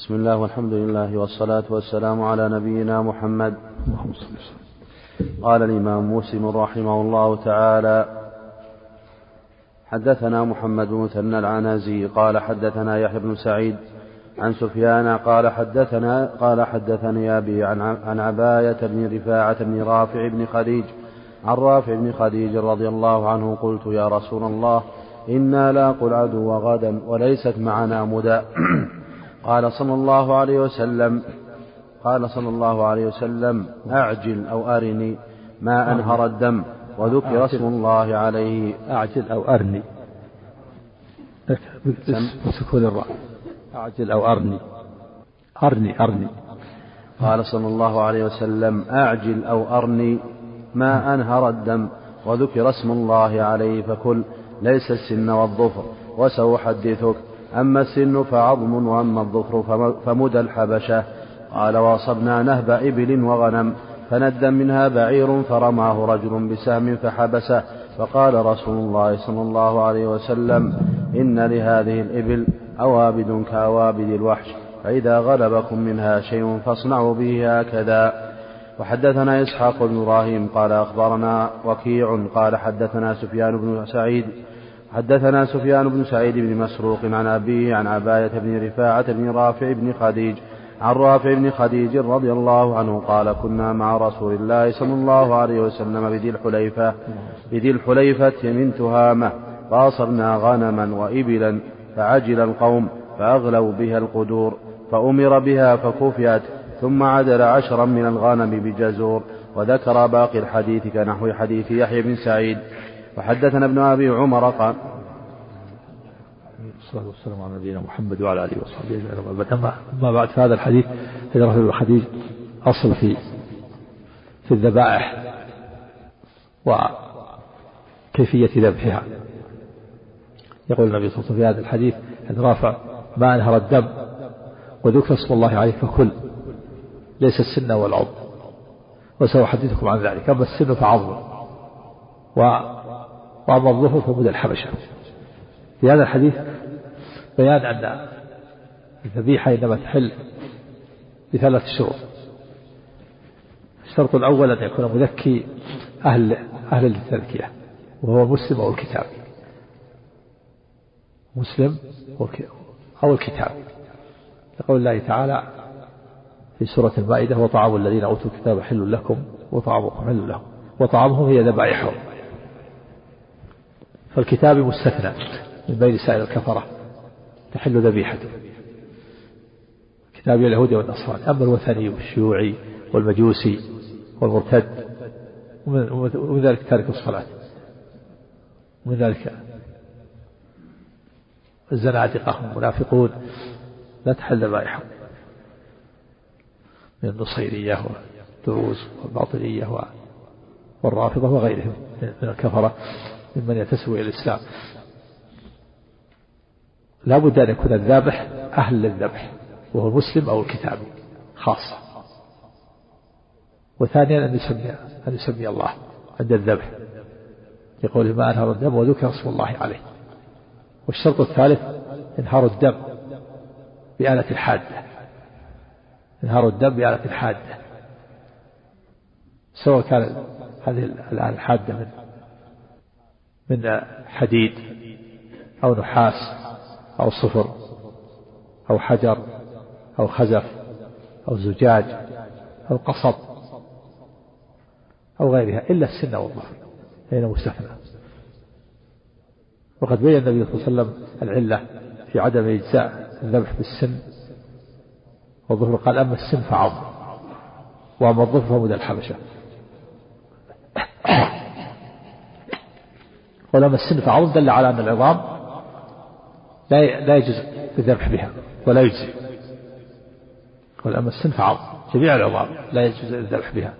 بسم الله والحمد لله والصلاة والسلام على نبينا محمد. قال الإمام مسلم رحمه الله تعالى حدثنا محمد بن مثنى العنزي قال حدثنا يحيى بن سعيد عن سفيان قال حدثنا قال حدثني أبي عن عن عباية بن رفاعة بن رافع بن خديج عن رافع بن خديج رضي الله عنه قلت يا رسول الله إنا لاقوا العدو غدا وليست معنا مدى. قال صلى الله عليه وسلم قال صلى الله عليه وسلم أعجل أو أرني ما أنهر الدم وذكر اسم الله عليه. أعجل أو أرني. بسكون الراء. أعجل أو أرني. أرني أرني. قال صلى الله عليه وسلم أعجل أو أرني ما أنهر الدم وذكر اسم الله عليه فكل ليس السن والظفر وسأحدثك. أما السن فعظم وأما الظفر فمدى الحبشة. قال واصبنا نهب إبل وغنم فندى منها بعير فرماه رجل بسهم فحبسه. فقال رسول الله صلى الله عليه وسلم إن لهذه الإبل أوابد كأوابد الوحش فإذا غلبكم منها شيء فاصنعوا به هكذا. وحدثنا إسحاق بن إبراهيم قال أخبرنا وكيع قال حدثنا سفيان بن سعيد حدثنا سفيان بن سعيد بن مسروق عن أبيه عن عباية بن رفاعة بن رافع بن خديج عن رافع بن خديج رضي الله عنه قال كنا مع رسول الله صلى الله عليه وسلم بذي الحليفة بذي الحليفة من تهامة فأصبنا غنما وإبلا فعجل القوم فأغلوا بها القدور فأمر بها فكفيت ثم عدل عشرا من الغنم بجزور وذكر باقي الحديث كنحو حديث يحيى بن سعيد. وحدثنا ابن أبي عمر قال الصلاة والسلام على نبينا محمد وعلى آله وصحبه أجمعين. أما بعد فهذا الحديث هجرة الحديث أصل في في الذبائح وكيفية ذبحها. يقول النبي صلى الله عليه وسلم في هذا الحديث أن رافع ما أنهر الدم وذكر اسم الله عليه فكل ليس السن والعظم وسأحدثكم عن ذلك. أما السن فعظم وأما الظهر فمدى الحبشة. في هذا الحديث بيان أن الذبيحة إنما تحل بثلاث شروط. الشرط الأول أن يكون مذكي أهل أهل التذكية وهو مسلم أو الكتاب. مسلم أو الكتاب. يقول الله تعالى في سورة المائدة وطعام الذين أوتوا الكتاب حل لكم وطعامكم حل لهم وطعامهم هي ذبائحهم. فالكتاب مستثنى من بين سائر الكفرة تحل ذبيحته كتاب اليهود والنصارى أما الوثني والشيوعي والمجوسي والمرتد ومن ذلك تارك الصلاة. ومن ذلك الزنادقة والمنافقون لا تحل ذبائحهم من النصيرية والدروز والباطنية والرافضة وغيرهم من الكفرة. ممن ينتسب إلى الإسلام. لا بد أن يكون الذابح أهل للذبح وهو المسلم أو الكتابي خاصة وثانيا أن يسمي أن يسمي الله عند الذبح. يقول ما أنهر الدم وذكر اسم الله عليه. والشرط الثالث إنهار الدم بآلة حادة إنهار الدم بآلة حادة سواء كان هذه الآلة الحادة من من حديد أو نحاس أو صفر أو حجر أو خزف أو زجاج أو قصب أو غيرها إلا السن والظهر فإنه مستثنى. وقد بين النبي صلى الله عليه وسلم العلة في عدم إجزاء الذبح بالسن والظهر قال أما السن فعظم وأما الظهر فمدى الحبشة. ولما السن فعظم دل على أن العظام لا لا يجوز الذبح بها ولا يجزي. والأما السن فعظم جميع العظام لا يجوز الذبح بها.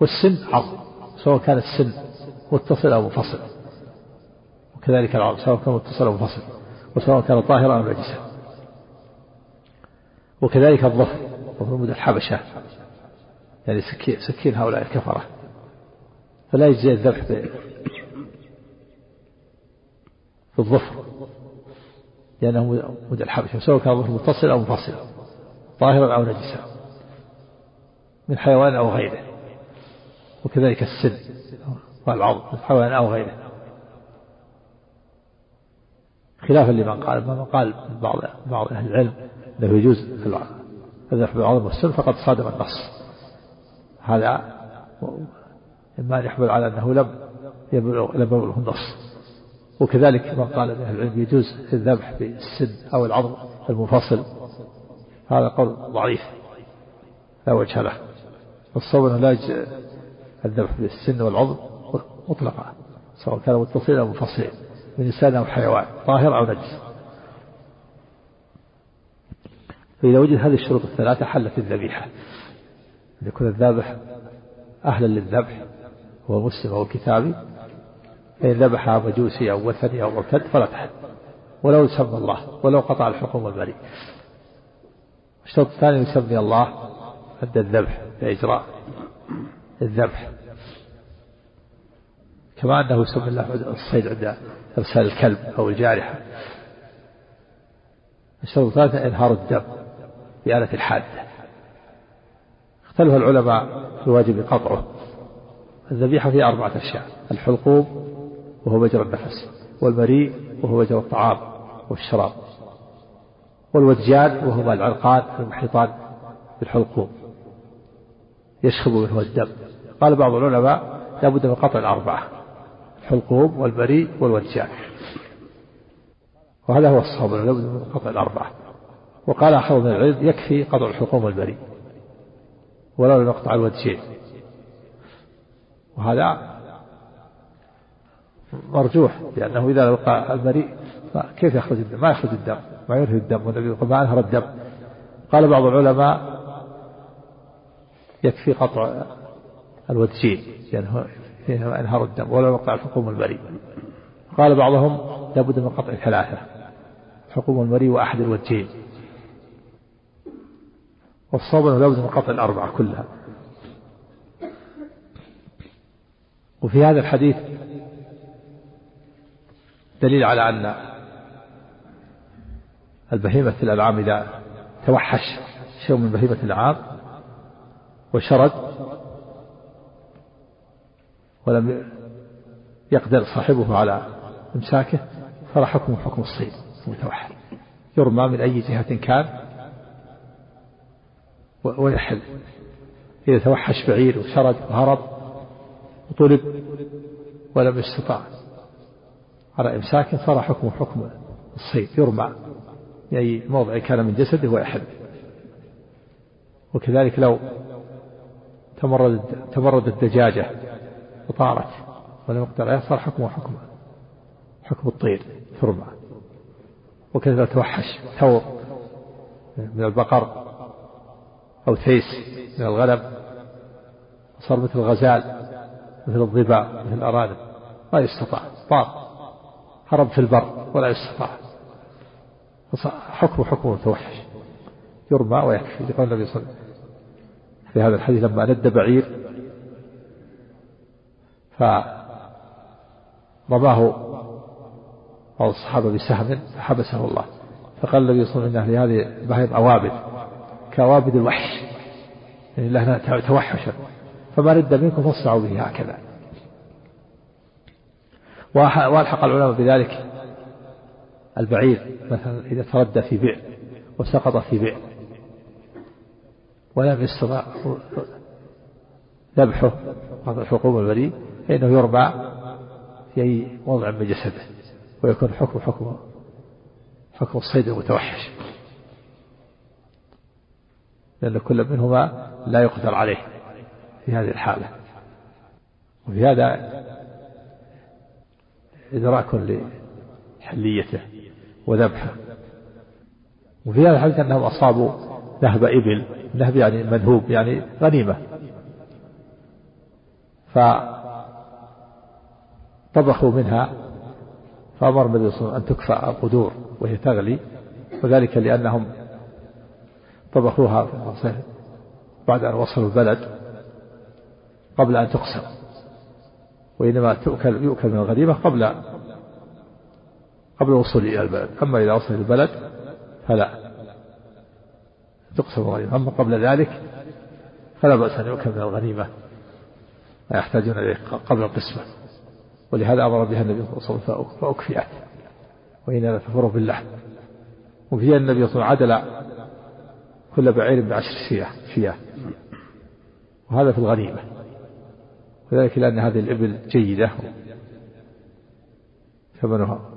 والسن عظم سواء كان السن متصل أو منفصل. وكذلك العظم سواء كان متصل أو منفصل. وسواء كان طاهرا أو نجسا. وكذلك الظفر ظفر مدى الحبشة. يعني سكين, سكين هؤلاء الكفرة. فلا يجزي الذبح بالظفر. لأنه مدى الحبشة. سواء كان ظفر متصل أو منفصل. طاهرا أو نجسا. من حيوان أو غيره. وكذلك السن. والعظم. من حيوان أو غيره. خلافا لمن قال من قال بعض بعض أهل العلم أنه يجوز الذبح بالعظم والسن فقد صادم النص. هذا إما أن يحمل على أنه لم يبلغ لم يبلغه النص. وكذلك من قال أهل العلم يجوز الذبح بالسن أو العظم المنفصل. هذا قول ضعيف لا وجه له. الصوم أنه لا يجوز الذبح بالسن والعظم مطلقا سواء كان متصلا أو منفصلا من إنسان أو حيوان طاهر أو نجس. فإذا وجد هذه الشروط الثلاثة حلت الذبيحة. أن يكون الذابح أهلا للذبح هو مسلم أو كتابي فإن ذبح مجوسي أو وثني أو مرتد فلا تحل ولو سمى الله ولو قطع الحكم والبريء. الشرط الثاني يسمي الله عند الذبح بإجراء الذبح. كما أنه يسمي الله الصيد عند إرسال الكلب أو الجارحة. الشرط الثالث إنهار الدم بآلة الحادة. اختلف العلماء في واجب قطعه. الذبيحة في أربعة أشياء الحلقوم وهو مجرى النفس والمريء وهو مجرى الطعام والشراب والودجان وهما العرقان المحيطان بالحلقوم يشخب منه الدم. قال بعض العلماء لا بد من قطع الأربعة الحلقوم والبريء والودجان وهذا هو الصواب لا بد من قطع الأربعة. وقال آخر من العلم يكفي قطع الحلقوم والبريء ولا نقطع الوجهين وهذا مرجوح لأنه إذا وقع المريء كيف يخرج الدم؟ ما يخرج الدم ما ينهي الدم والنبي يقول ما أنهر الدم. قال بعض العلماء يكفي قطع الوجهين لأنه فيها أنهار الدم ولا وقع الحكم البريء قال بعضهم لابد من قطع ثلاثة حكم المريء وأحد الوجهين. والصواب أنه لابد من قطع الأربعة كلها. وفي هذا الحديث دليل على أن البهيمة الأنعام إذا توحش شيء من بهيمة الأنعام وشرد ولم يقدر صاحبه على إمساكه فلا حكمه حكم الصيد المتوحد. يرمى من أي جهة كان ويحل. إذا توحش بعير وشرد وهرب وطلب ولم يستطع. على إمساك صار حكمه حكم الصيد يرمى. في أي موضع كان من جسده ويحل وكذلك لو تمرد تمرد الدجاجة وطارت ولم يقدر عليها صار حكمه حكم حكم الطير ترمى وكذا توحش ثور من البقر أو تيس من الغنم صار مثل الغزال. مثل الضباع مثل الأرانب ما يستطاع. طار هرب في البر ولا يستطاع. حكمه حكم متوحش. يرمى ويكفي. لقول النبي صلى الله عليه وسلم في هذا الحديث لما ند بعير فرماه بعض الصحابة بسهم فحبسه الله. فقال النبي صلى الله عليه وسلم هذه بهيم أوابد كأوابد الوحش. يعني لها توحشا. فما رد منكم فاصنعوا به هكذا. والحق العلماء بذلك البعير مثلا إذا تردى في بئر وسقط في بئر ولم يستطع ذبحه هذا حكم البريء فإنه يربع في أي موضع من جسده ويكون حكم حكم حكم الصيد المتوحش. لأن كل منهما لا يقدر عليه. في هذه الحالة. وفي هذا إدراك لحليته وذبحه. وفي هذا الحديث أنهم أصابوا نهب إبل. نهب يعني منهوب يعني غنيمة. فطبخوا منها فأمر النبي صلى أن تكفى القدور وهي تغلي. وذلك لأنهم طبخوها بعد أن وصلوا البلد. قبل أن تقسم. وإنما تؤكل يؤكل من الغنيمة قبل قبل الوصول إلى البلد. أما إذا وصل البلد فلا. تقسم الغنيمة. أما قبل ذلك فلا بأس أن يؤكل من الغنيمة. ما يحتاجون إليه قبل القسمة. ولهذا أمر بها النبي صلى الله عليه وسلم فأكفئت وإن تفر باللحم وفيها النبي صلى الله عليه وسلم عدل كل بعير بعشر شياه شياه. وهذا في الغنيمة. وذلك لأن هذه الإبل جيدة. ثمنها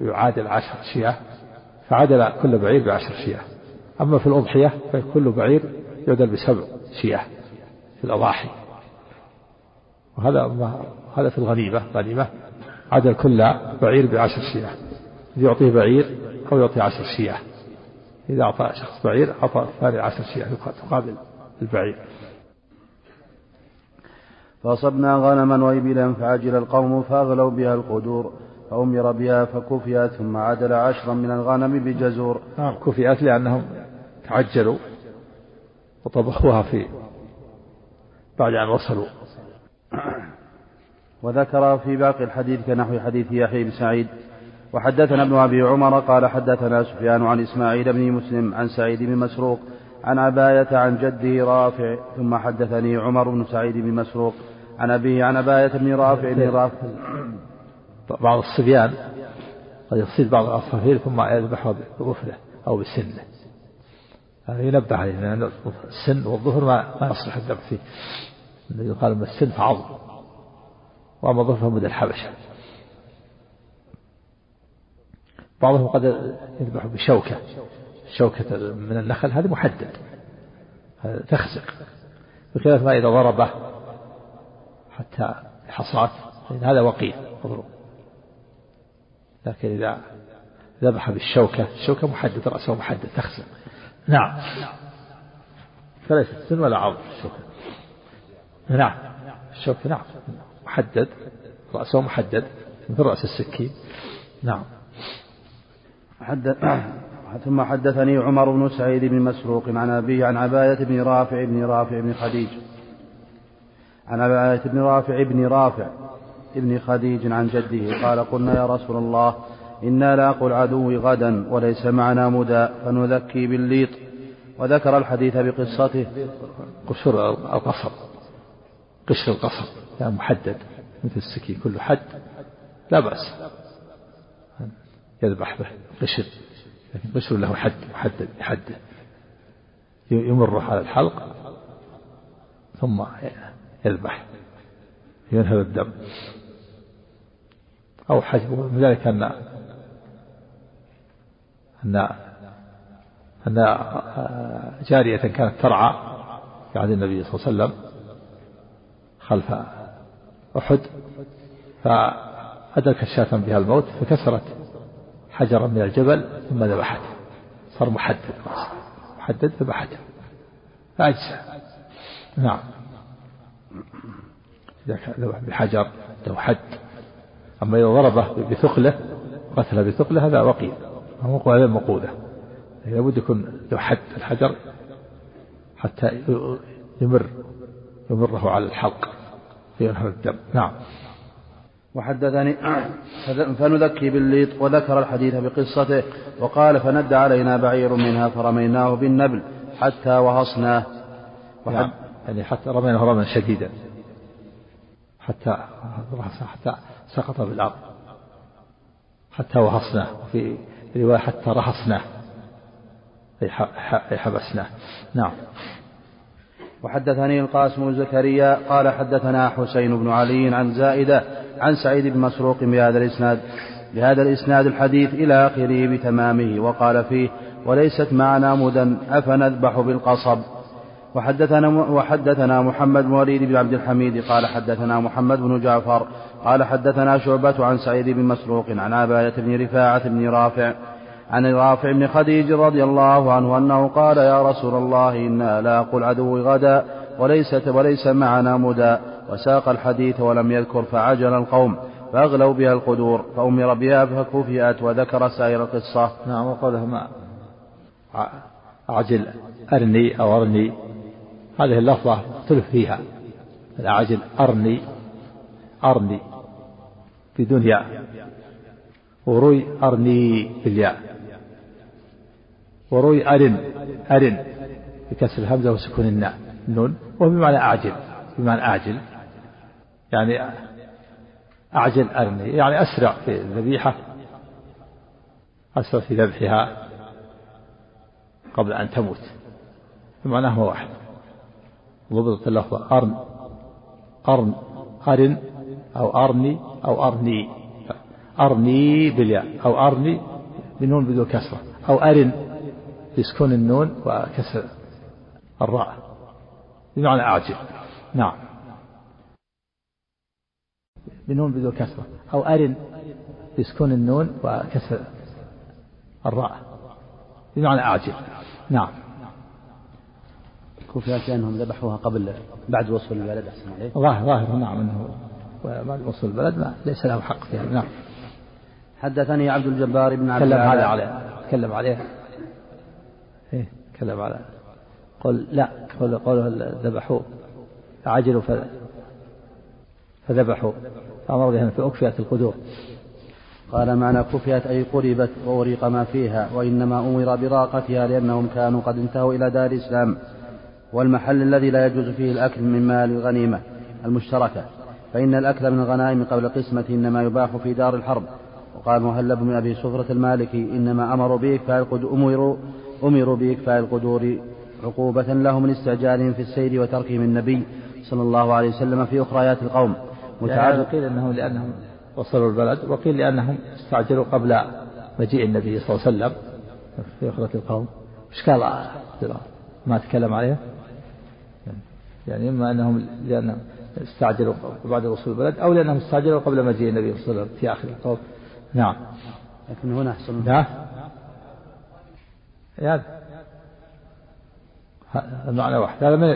يعادل عشر شياه فعدل كل بعير بعشر شياه. أما في الأضحية فكل بعير يعدل بسبع شياه في الأضاحي. وهذا هذا في الغنيمة غنيمة عدل كل بعير بعشر شياه. يعطيه بعير أو يعطي عشر شياه. إذا أعطى شخص بعير أعطى الثاني عشر شياه تقابل البعير. فأصبنا غنما وإبلا فعجل القوم فأغلوا بها القدور فأمر بها فكفئت ثم عدل عشرا من الغنم بجزور. نعم كفئت لأنهم تعجلوا وطبخوها في بعد أن وصلوا. وذكر في باقي الحديث كنحو حديث يحيى بن سعيد وحدثنا ابن أبي عمر قال حدثنا سفيان عن إسماعيل بن مسلم عن سعيد بن مسروق عن عباية عن جده رافع ثم حدثني عمر بن سعيد بن مسروق. عن أبيه عن عباية بن رافع بن رافع. بعض الصبيان قد يصيد بعض العصافير ثم يذبحها بظفره أو بسنه. هذا ينبه عليه لأن السن والظفر ما, ما يصلح الذبح فيه. الذي يقال أما السن فعظم وأما الظفر فمد الحبشة. بعضهم قد يذبح بشوكة. شوكة من النخل هذا محدد تخزق. بخلاف ما إذا ضربه حتى حصات هذا وقيل مضروب لكن إذا ذبح بالشوكة الشوكة محدد رأسه محدد تخزق نعم. فليست سن ولا عظم؟ الشوكة. نعم. الشوكة نعم. محدد. رأسه محدد. مثل رأس السكين. نعم. ثم حدثني عمر بن سعيد بن مسروق عن أبيه عن عباية بن رافع بن رافع بن خديج. عن عباية بن رافع بن رافع ابن خديج عن جده قال قلنا يا رسول الله إنا لاقوا العدو غدا وليس معنا مدى فنذكي بالليط. وذكر الحديث بقصته. قشر القصر قشر القصر يعني محدد. مثل السكين كله حد. لا بأس. يذبح به قشر لكن قشر له حد محدد يحدد يمر على الحلق ثم يذبح ينهب الدم. أو حجب من ذلك أن أن أن جارية كانت ترعى في عهد النبي صلى الله عليه وسلم خلف أحد فأدركت شاة بها الموت فكسرت حجرا من الجبل ثم ذبحته. صار محدد محدد ذبحته. فأجزى نعم. بحجر له حد أما إذا ضربه بثقلة قتل بثقلة هذا وقيل هذا مقولة لابد يكون له حد الحجر حتى يمر يمره على الحلق فينهر الدم. نعم. وحدثني فنذكي بالليط وذكر الحديث بقصته وقال فند علينا بعير منها فرميناه بالنبل حتى وهصناه. وحد نعم. يعني حتى رميناه رميا شديدا. حتى حتى سقط بالأرض. حتى وهصناه في رواية حتى رهصناه أي حبسناه نعم. وحدثني القاسم بن زكريا قال حدثنا حسين بن علي عن زائدة عن سعيد بن مسروق بهذا الإسناد بهذا الإسناد الحديث إلى آخره بتمامه وقال فيه وليست معنا مدى أفنذبح بالقصب؟ وحدثنا وحدثنا محمد بن وليد بن عبد الحميد قال حدثنا محمد بن جعفر قال حدثنا شعبة عن سعيد بن مسروق عن عباية بن رفاعة بن رافع عن رافع بن خديج رضي الله عنه أنه قال يا رسول الله إنا لاقوا العدو غدا وليست وليس معنا مدى وساق الحديث ولم يذكر فعجل القوم فأغلوا بها القدور فأمر بها فكفئت وذكر سائر القصة. نعم وقاله ما أعجل أرني أو أرني. هذه اللفظة اختلف فيها. الأعجل أرني أرني بدون ياء وروي أرني بالياء وروي أرن أرن بكسر الهمزة وسكون الناء النون وهو بمعنى أعجل بمعنى أعجل. يعني أعجل أرني يعني أسرع في الذبيحة أسرع في ذبحها قبل أن تموت. بمعناه واحد. ضبطت اللفظة أرن أرن أرن أو أرني أو أرني أرني بالياء أو أرني بنون بدون كسرة أو أرن بسكون النون وكسر الراء. بمعنى أعجل نعم. بنون بدون كسرة أو أرن بسكون النون وكسر الراء. بمعنى أعجل نعم. كفيات لأنهم ذبحوها قبل بعد وصول البلد أحسن عليه ظاهر ظاهر نعم أنه بعد وصول البلد ما ليس له حق فيها نعم. حدثني عبد الجبار بن عبد تكلم هذا عليه تكلم عليه. إيه تكلم على قل لا قول قوله ذبحوا عجلوا فذبحوا. فأمر بهم فأكفئت القدور. قال معنى كفيت أي قربت وأريق ما فيها وإنما أمر براقتها لأنهم كانوا قد انتهوا إلى دار الإسلام. والمحل الذي لا يجوز فيه الأكل من مال الغنيمة المشتركة فإن الأكل من الغنائم قبل قسمة إنما يباح في دار الحرب. وقال مهلب بن أبي صفرة المالكي إنما أمروا بإكفاء أمروا أمروا بإكفاء القدور عقوبة لهم من استعجالهم في السير وتركهم النبي صلى الله عليه وسلم في أخريات القوم. متعرض قيل أنهم لأنهم وصلوا البلد وقيل لأنهم استعجلوا قبل مجيء النبي صلى الله عليه وسلم في أخرة القوم. إشكال ما تكلم عليه؟ يعني إما أنهم لأنهم استعجلوا بعد وصول البلد أو لأنهم استعجلوا قبل مجيء النبي صلى الله عليه وسلم في آخر القول. نعم. لكن هنا أحسن نعم. هذا المعنى واحد. هذا من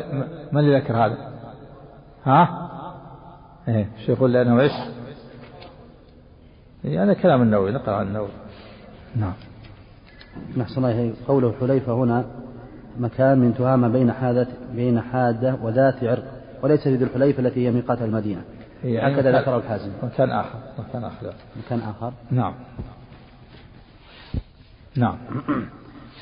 من اللي ذكر هذا؟ ها؟ إيه. شو يقول لأنه إيش؟ يعني هذا كلام النووي. نقل عن النووي. نعم. الله. قوله حليفة هنا مكان من تهامة بين حادة بين حادة وذات عرق وليس ذي الحليفة التي هي ميقات المدينة. يعني هكذا ذكره الحازم. مكان آخر مكان آخر. مكان آخر. نعم. نعم.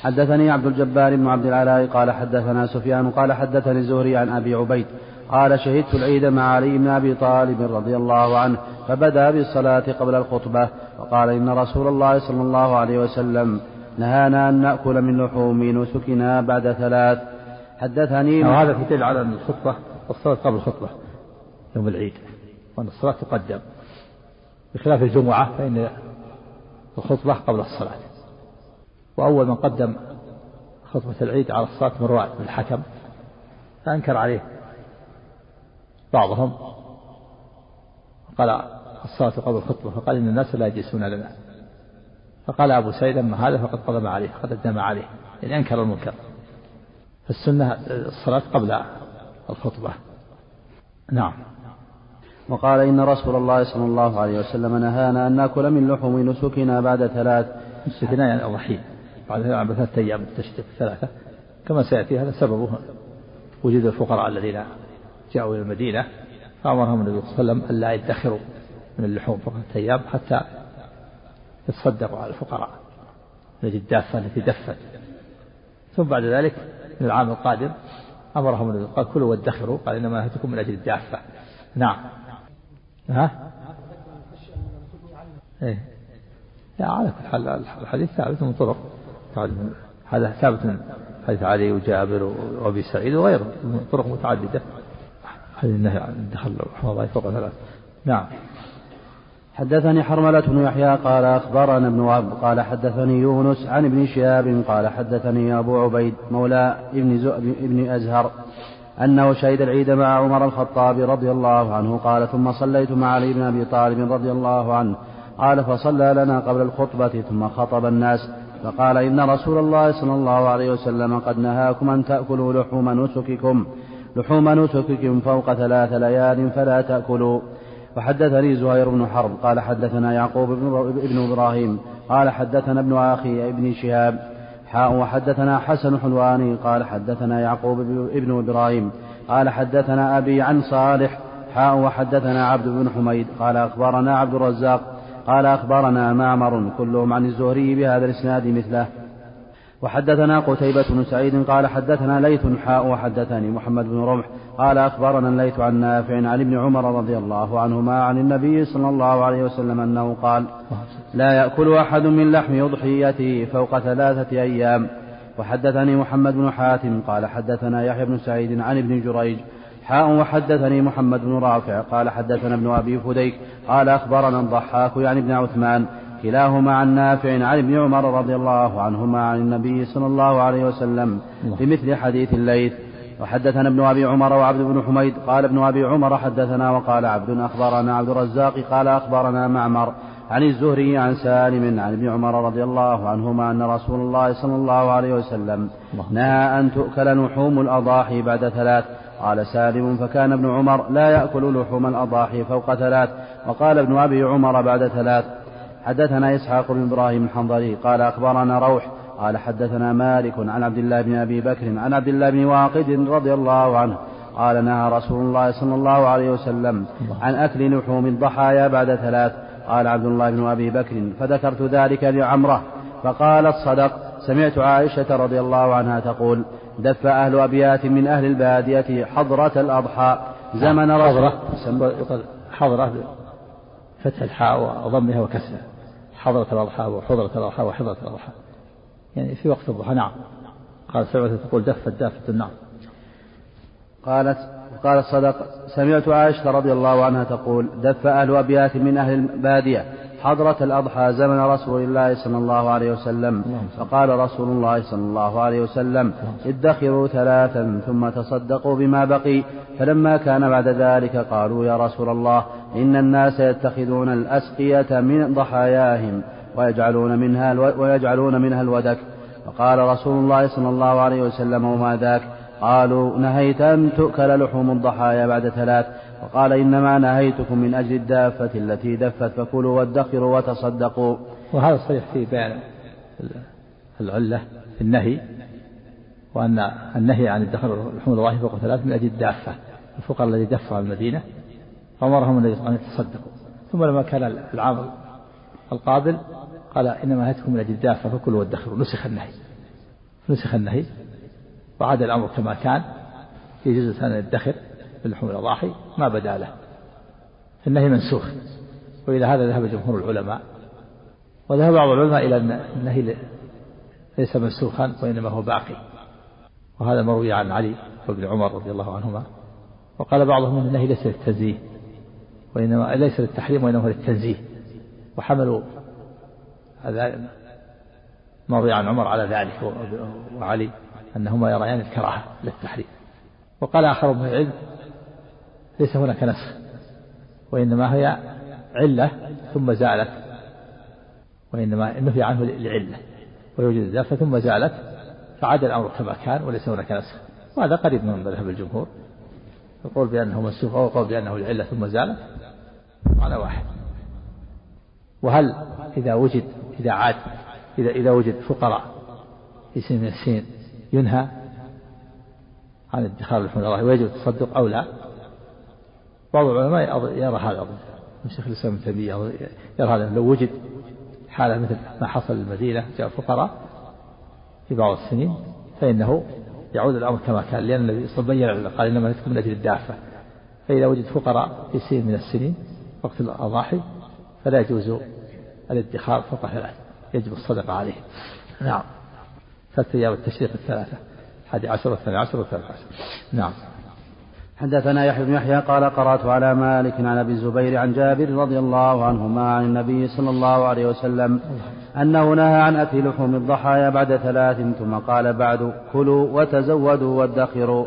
حدثني عبد الجبار بن عبد العلاء قال حدثنا سفيان قال حدثني الزهري عن أبي عبيد قال شهدت العيد مع علي بن أبي طالب رضي الله عنه فبدأ بالصلاة قبل الخطبة وقال إن رسول الله صلى الله عليه وسلم نهانا أن نأكل من لحوم نسكنا بعد ثلاث. حدثني وهذا في دليل على الخطبة الصلاة قبل الخطبة يوم العيد وأن الصلاة تقدم. بخلاف الجمعة فإن الخطبة قبل الصلاة. وأول من قدم خطبة العيد على الصلاة مروان بن الحكم فأنكر عليه بعضهم. قال الصلاة قبل الخطبة فقال إن الناس لا يجلسون لنا. فقال أبو سعيد أما هذا فقد قدم عليه قد أدم عليه يعني أنكر المنكر. فالسنة الصلاة قبل الخطبة. نعم. وقال إن رسول الله صلى الله عليه وسلم نهانا أن نأكل من لحوم نسكنا بعد ثلاث. نسكنا يعني الرحيل. بعد ثلاثة أيام التشريق ثلاثة. كما سيأتي هذا سببه. وجود الفقراء الذين جاءوا إلى المدينة فأمرهم النبي صلى الله عليه وسلم ألا يدخروا من اللحوم فقط أيام حتى يتصدقوا على الفقراء نجد الدافة التي دفت. ثم بعد ذلك من العام القادم أمرهم النبي قال كلوا وادخروا قال إنما نهتكم من أجل الدافة. نعم. ها؟ إيه. لا على كل حال الحديث ثابت من طرق. هذا ثابت من حديث علي وجابر وأبي سعيد وغيره من طرق متعددة. حديث النهي عن الدخل الله فوق ثلاث. نعم. حدثني حرملة بن يحيى قال أخبرنا ابن وهب قال حدثني يونس عن ابن شهاب قال حدثني أبو عبيد مولى ابن, ابن أزهر أنه شهد العيد مع عمر الخطاب رضي الله عنه قال ثم صليت مع علي بن أبي طالب رضي الله عنه قال فصلى لنا قبل الخطبة ثم خطب الناس فقال إن رسول الله صلى الله عليه وسلم قد نهاكم أن تأكلوا لحوم نسككم لحوم نسككم فوق ثلاث ليال فلا تأكلوا وحدثني زهير بن حرب قال حدثنا يعقوب بن إبراهيم قال حدثنا ابن أخي ابن شهاب وحدثنا حسن حلواني قال حدثنا يعقوب بن إبراهيم قال حدثنا أبي عن صالح حاء وحدثنا عبد بن حميد قال أخبرنا عبد الرزاق قال أخبرنا معمر كلهم عن الزهري بهذا الإسناد مثله. وحدثنا قتيبة بن سعيد قال حدثنا ليث حاء وحدثني محمد بن رمح قال أخبرنا الليث عن نافع عن ابن عمر رضي الله عنهما عن النبي صلى الله عليه وسلم أنه قال لا يأكل أحد من لحم أضحيته فوق ثلاثة أيام. وحدثني محمد بن حاتم قال حدثنا يحيى بن سعيد عن ابن جريج حاء وحدثني محمد بن رافع قال حدثنا ابن أبي فديك قال أخبرنا الضحاك يعني ابن عثمان كلاهما عن نافع عن ابن عمر رضي الله عنهما عن النبي صلى الله عليه وسلم بمثل حديث الليث. وحدثنا ابن أبي عمر وعبد بن حميد. قال ابن أبي عمر حدثنا وقال عبد أخبرنا عبد الرزاق. قال أخبرنا معمر عن الزهري عن سالم عن ابن عمر رضي الله عنهما أن رسول الله صلى الله عليه وسلم نهى أن تؤكل لحوم الأضاحي بعد ثلاث. قال سالم فكان ابن عمر لا يأكل لحوم الأضاحي فوق ثلاث. وقال ابن أبي عمر بعد ثلاث. حدثنا إسحاق بن إبراهيم الحنظلي قال أخبرنا روح قال حدثنا مالك عن عبد الله بن أبي بكر عن عبد الله بن واقد رضي الله عنه قال نهى رسول الله صلى الله عليه وسلم عن أكل لحوم الضحايا بعد ثلاث قال عبد الله بن أبي بكر فذكرت ذلك لعمرة فقالت صدق سمعت عائشة رضي الله عنها تقول دف أهل أبيات من أهل البادية حضرة الأضحى زمن حضرة حضرة. فتح الحاء وضمها وكسرها. حضرة الأضحى وحضرة الأضحى وحضرة الأضحى. يعني في وقت الضحى. نعم. قال سمعت تقول دفت دافة النعم قالت قالت صدق سمعت عائشة رضي الله عنها تقول دف أهل أبيات من أهل البادية. حضرة الأضحى زمن رسول الله صلى الله عليه وسلم. فقال رسول الله صلى الله عليه وسلم ادخروا ثلاثا ثم تصدقوا بما بقي. فلما كان بعد ذلك قالوا يا رسول الله إن الناس يتخذون الأسقية من ضحاياهم ويجعلون منها ويجعلون منها الودك. فقال رسول الله صلى الله عليه وسلم وما ذاك؟ قالوا نهيت أن تؤكل لحوم الضحايا بعد ثلاث. وقال إنما نهيتكم من أجل الدافة التي دفت فكلوا وادخروا وتصدقوا. وهذا صحيح في بيان العلة في النهي وأن النهي عن الدخل لحوم الضحايا فوق ثلاث من أجل الدافة الفقراء الذي دفع المدينة فأمرهم الله أن يتصدقوا. ثم لما كان العام القابل قال إنما نهيتكم من أجل الدافة فكلوا وادخروا. نسخ النهي. نسخ النهي. وعاد الأمر كما كان في جزء ثاني الدخل في لحوم الأضاحي ما بدا له النهي منسوخ. وإلى هذا ذهب جمهور العلماء. وذهب بعض العلماء إلى أن النهي ليس منسوخا وإنما هو باقي. وهذا مروي عن علي وابن عمر رضي الله عنهما. وقال بعضهم أن النهي ليس للتنزيه وإنما ليس للتحريم وإنما للتنزيه. وحملوا هذا مروي عن عمر على ذلك وعلي أنهما يريان الكراهة للتحريم. وقال آخر من العلم ليس هناك نسخ وإنما هي علة ثم زالت وإنما نهي عنه لعلة ويوجد الزافة ثم زالت فعاد الأمر كما كان وليس هناك نسخ وهذا قريب من مذهب الجمهور القول بأنه منسوخ أو القول بأنه العلة ثم زالت على واحد. وهل إذا وجد إذا عاد إذا إذا وجد فقراء سن من السنين ينهى عن ادخار لحوم الله ويجب التصدق أو لا؟ بعض العلماء يرى هذا من شيخ الإسلام ابن تيمية يرى هذا. لو وجد حالة مثل ما حصل للمدينة جاء فقراء في بعض السنين فإنه يعود الأمر كما كان لأن النبي صلى قال إنما نتكم من أجل الدافة فإذا وجد فقراء في سن من السنين وقت الأضاحي فلا يجوز الادخار فوق ثلاث يجب الصدقة عليه. نعم. ثلاثة أيام التشريق الثلاثة. الحادي عشر والثاني عشر والثالث عشر. نعم. حدثنا يحيى بن يحيى قال قرأت على مالك عن أبي الزبير عن جابر رضي الله عنهما عن النبي صلى الله عليه وسلم أنه نهى عن أكل لحوم الضحايا بعد ثلاث ثم قال بعد كلوا وتزودوا وادخروا.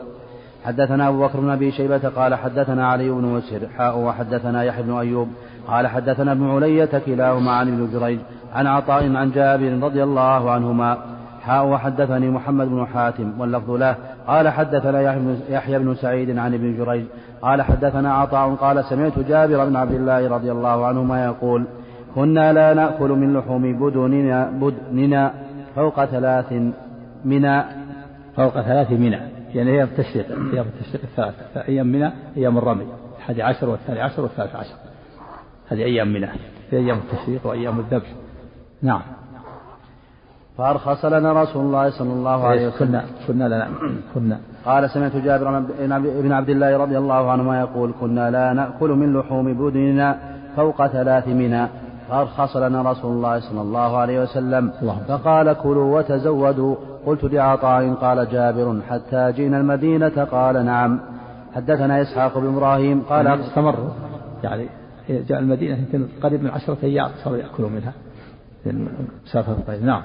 حدثنا أبو بكر بن أبي شيبة قال حدثنا علي بن مسهر حاء وحدثنا يحيى بن أيوب قال حدثنا ابن علية كلاهما عن ابن جريج عن عطاء عن جابر رضي الله عنهما حاء وحدثني محمد بن حاتم واللفظ له. قال حدثنا يحيى بن سعيد عن ابن جريج. قال حدثنا عطاء قال سمعت جابر بن عبد الله رضي الله عنهما يقول كنا لا نأكل من لحوم بدننا, بدننا فوق ثلاث منى فوق ثلاث منى يعني أيام التشريق أيام التشريق الثلاثة. فأيام منى أيام الرمي. الحادي عشر والثاني عشر والثالث عشر. هذه أيام منى في أيام التشريق وأيام الذبح. نعم. فأرخص لنا رسول الله صلى الله عليه وسلم. كنا كنا لنا كنا. قال سمعت جابر بن عبد الله رضي الله عنهما يقول كنا لا نأكل من لحوم بدننا فوق ثلاث منا فأرخص لنا رسول الله صلى الله عليه وسلم. فقال كلوا وتزودوا. قلت لعطاء قال جابر حتى جئنا المدينة. قال نعم. حدثنا إسحاق بن إبراهيم. قال يعني استمر. يعني جاء المدينة يمكن قريب من عشرة أيام صاروا يأكلوا منها. مسافة نعم.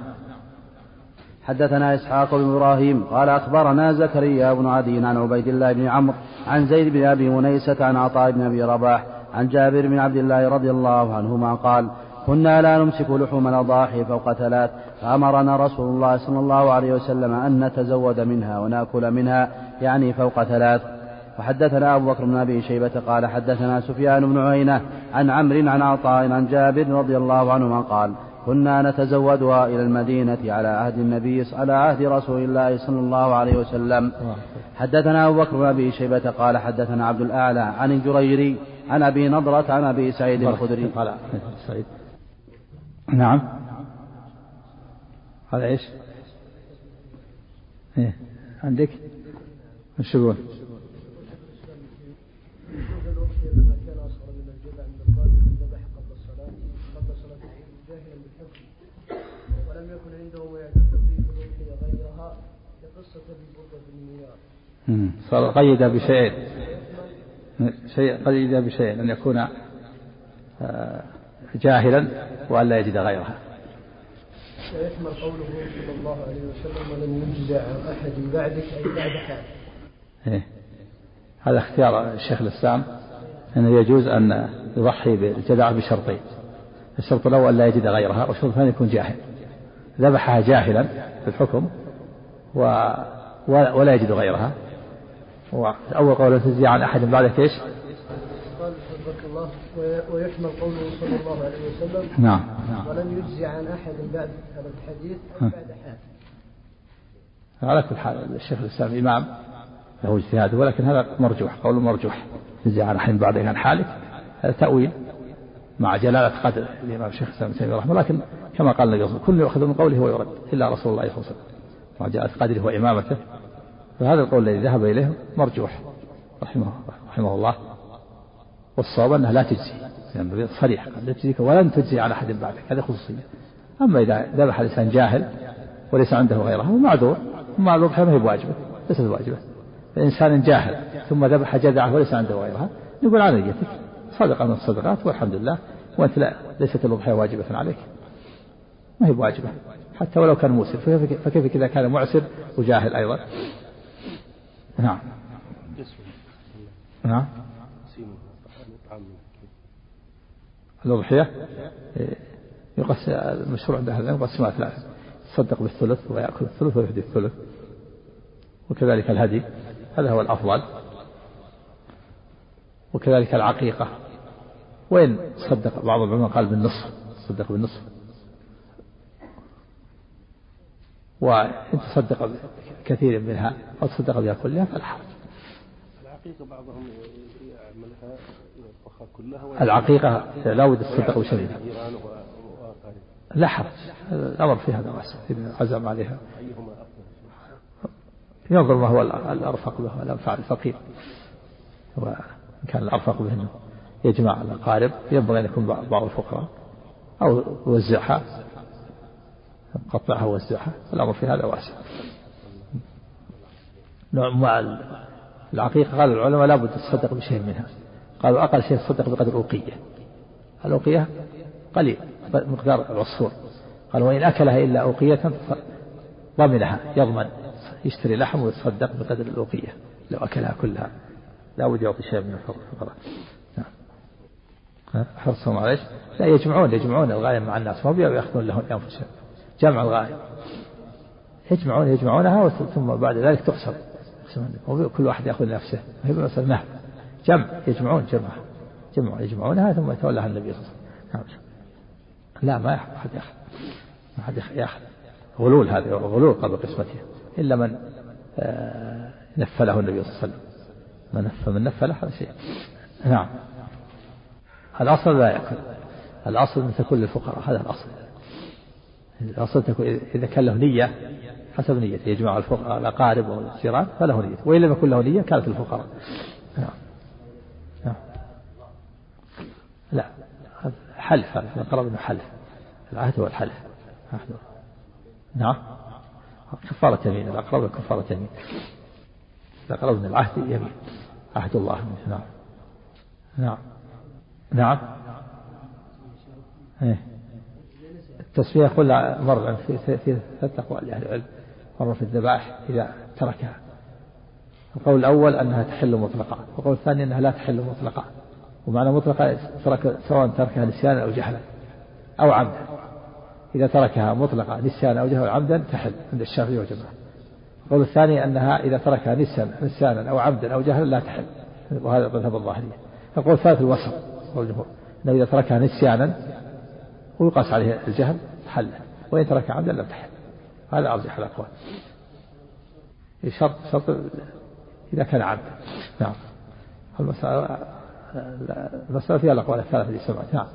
حدثنا إسحاق بن إبراهيم قال أخبرنا زكريا بن عدي عن عبيد الله بن عمرو عن زيد بن أبي منيسة عن عطاء بن أبي رباح عن جابر بن عبد الله رضي الله عنهما قال كنا لا نمسك لحوم الأضاحي فوق ثلاث فأمرنا رسول الله صلى الله عليه وسلم أن نتزود منها ونأكل منها يعني فوق ثلاث. وحدثنا أبو بكر بن أبي شيبة قال حدثنا سفيان بن عيينة عن عمرو عن عطاء عن جابر رضي الله عنهما قال كنا نتزودها إلى المدينة على عهد النبي على عهد رسول الله صلى الله عليه وسلم. حدثنا أبو بكر بن أبي شيبة قال حدثنا عبد الأعلى عن الجريري عن أبي نضرة عن أبي سعيد الخدري. قال سعيد. نعم. هذا إيش؟ إيه. عندك؟ وش صار قيد بشيئين شيء قيد بشيئين أن يكون آه، جاهلا وأن لا يجد غيرها. ويحمل قوله صلى الله عليه وسلم ولم يجزع عن أحد بعدك أي بعد حال إيه؟ هذا اختيار الشيخ الإسلام أنه يجوز أن يضحي بالجدع بشرطين. الشرط الأول لا يجد غيرها والشرط الثاني يكون جاهل. ذبحها جاهلا في الحكم و ولا يجد غيرها. أول قول تجزي عن أحد بعدك إيش؟ قال حفظك الله ويحمل قوله صلى الله عليه وسلم. نعم. نعم ولم يجزي عن أحد بعد هذا الحديث بعد حال على كل حال الشيخ الإسلام إمام له اجتهاد ولكن هذا مرجوح قول مرجوح. يجزي عن أحد بعد عن حالك هذا تأويل مع جلالة قدر الإمام الشيخ الإسلام تيمية رحمه الله لكن كما قال النبي صلى الله عليه وسلم كل يؤخذ من قوله ويرد إلا رسول الله صلى الله عليه وسلم. جلالة قدره وإمامته فهذا القول الذي ذهب إليه مرجوح رحمه رحمه الله. والصواب أنها لا تجزي يعني صريح لا تجزيك ولن تجزي على أحد بعدك هذه خصوصية. أما إذا ذبح الإنسان جاهل وليس عنده غيرها هو معذور مع الأضحية ما هي بواجبة ليست بواجبة. إنسان جاهل ثم ذبح جذعه وليس عنده غيرها نقول على نيتك صدقة من الصدقات والحمد لله وأنت لا ليست الأضحية واجبة عليك. ما هي بواجبة؟ حتى ولو كان موسر فكيف إذا كان معسر وجاهل أيضا؟ نعم. نعم. الأضحية؟ يقسم المشروع عند أهل العلم يقسمها ثلاثة يتصدق بالثلث ويأكل الثلث ويهدي الثلث. وكذلك الهدي. هذا هو الأفضل. وكذلك العقيقة. وين صدق بعض العلماء قال بالنصف. صدق بالنصف. وإن تصدق بكثير منها أو تصدق بها كلها فلا حرج. العقيقة بعضهم يعملها يطبخها كلها العقيقة لا بد تصدق بشيء لا حرج. الأمر في هذا واسع. إذا عزم عليها. ينظر ما هو الأرفق به والأنفع الفقير. وإن كان الأرفق به أنه يجمع الأقارب ينبغي أن يكون بعض الفقراء أو يوزعها. قطعها ووزعها الأمر في هذا واسع. نوع مع العقيقة قال العلماء لابد تصدق بشيء منها. قالوا أقل شيء تصدق بقدر أوقية. الأوقية قليل مقدار العصفور. قال وإن أكلها إلا أوقية ضمنها يضمن يشتري لحم ويتصدق بقدر الأوقية. لو أكلها كلها. لا بد يعطي شيء من الفقراء نعم. حرصهم على إيش؟ لا يجمعون يجمعون الغاية مع الناس ما بيأخذون لهم أنفسهم. جمع الغاية يجمعون يجمعونها ثم بعد ذلك تقسم كل واحد يأخذ لنفسه هي مثلا نهب جمع. يجمعون جمع جمع يجمعونها ثم يتولاها النبي صلى الله عليه وسلم. لا ما أحد يأخذ. ما أحد يأخذ. غلول هذا غلول قبل قسمته. إلا من آه، نفله النبي صلى الله عليه وسلم. من نف من نفله هذا شيء. نعم. الأصل لا يأكل. الأصل أن تكون للفقراء هذا الأصل. الأصل إذا كان له نية حسب نيته يجمع الفقراء الأقارب والجيران فله نية. وإن لم يكن له نية كانت الفقراء. نعم. نعم. لا. حلف هذا الأقرب أنه حلف. العهد هو الحلف. نعم. كفارة يمين. الأقرب كفارة يمين. الأقرب من العهد يمين. عهد الله. نعم. نعم. نعم. إيه. التسمية قلنا مرة في في أقوال لأهل العلم. مرة في الذبائح إذا تركها. القول الأول أنها تحل مطلقا والقول الثاني أنها لا تحل مطلقا ومعنى مطلقا ترك سواء تركها نسيانا أو جهلا أو عمدا. إذا تركها مطلقا نسيانا أو جهلا عمدا تحل عند الشافعي والجماعة. القول الثاني أنها إذا تركها نسيانا نسيانا أو عمدا أو جهلا لا تحل. وهذا مذهب الظاهرية. القول الثالث الوسط قول الجمهور أنه إذا تركها نسيانا ويقاس عليه الجهل حل وإن ترك عمدا لم تحل. هذا أرجح الأقوال. شرط شرط إذا كان عبدا نعم. المسألة فيها الأقوال الثلاثة اللي سمعت. نعم.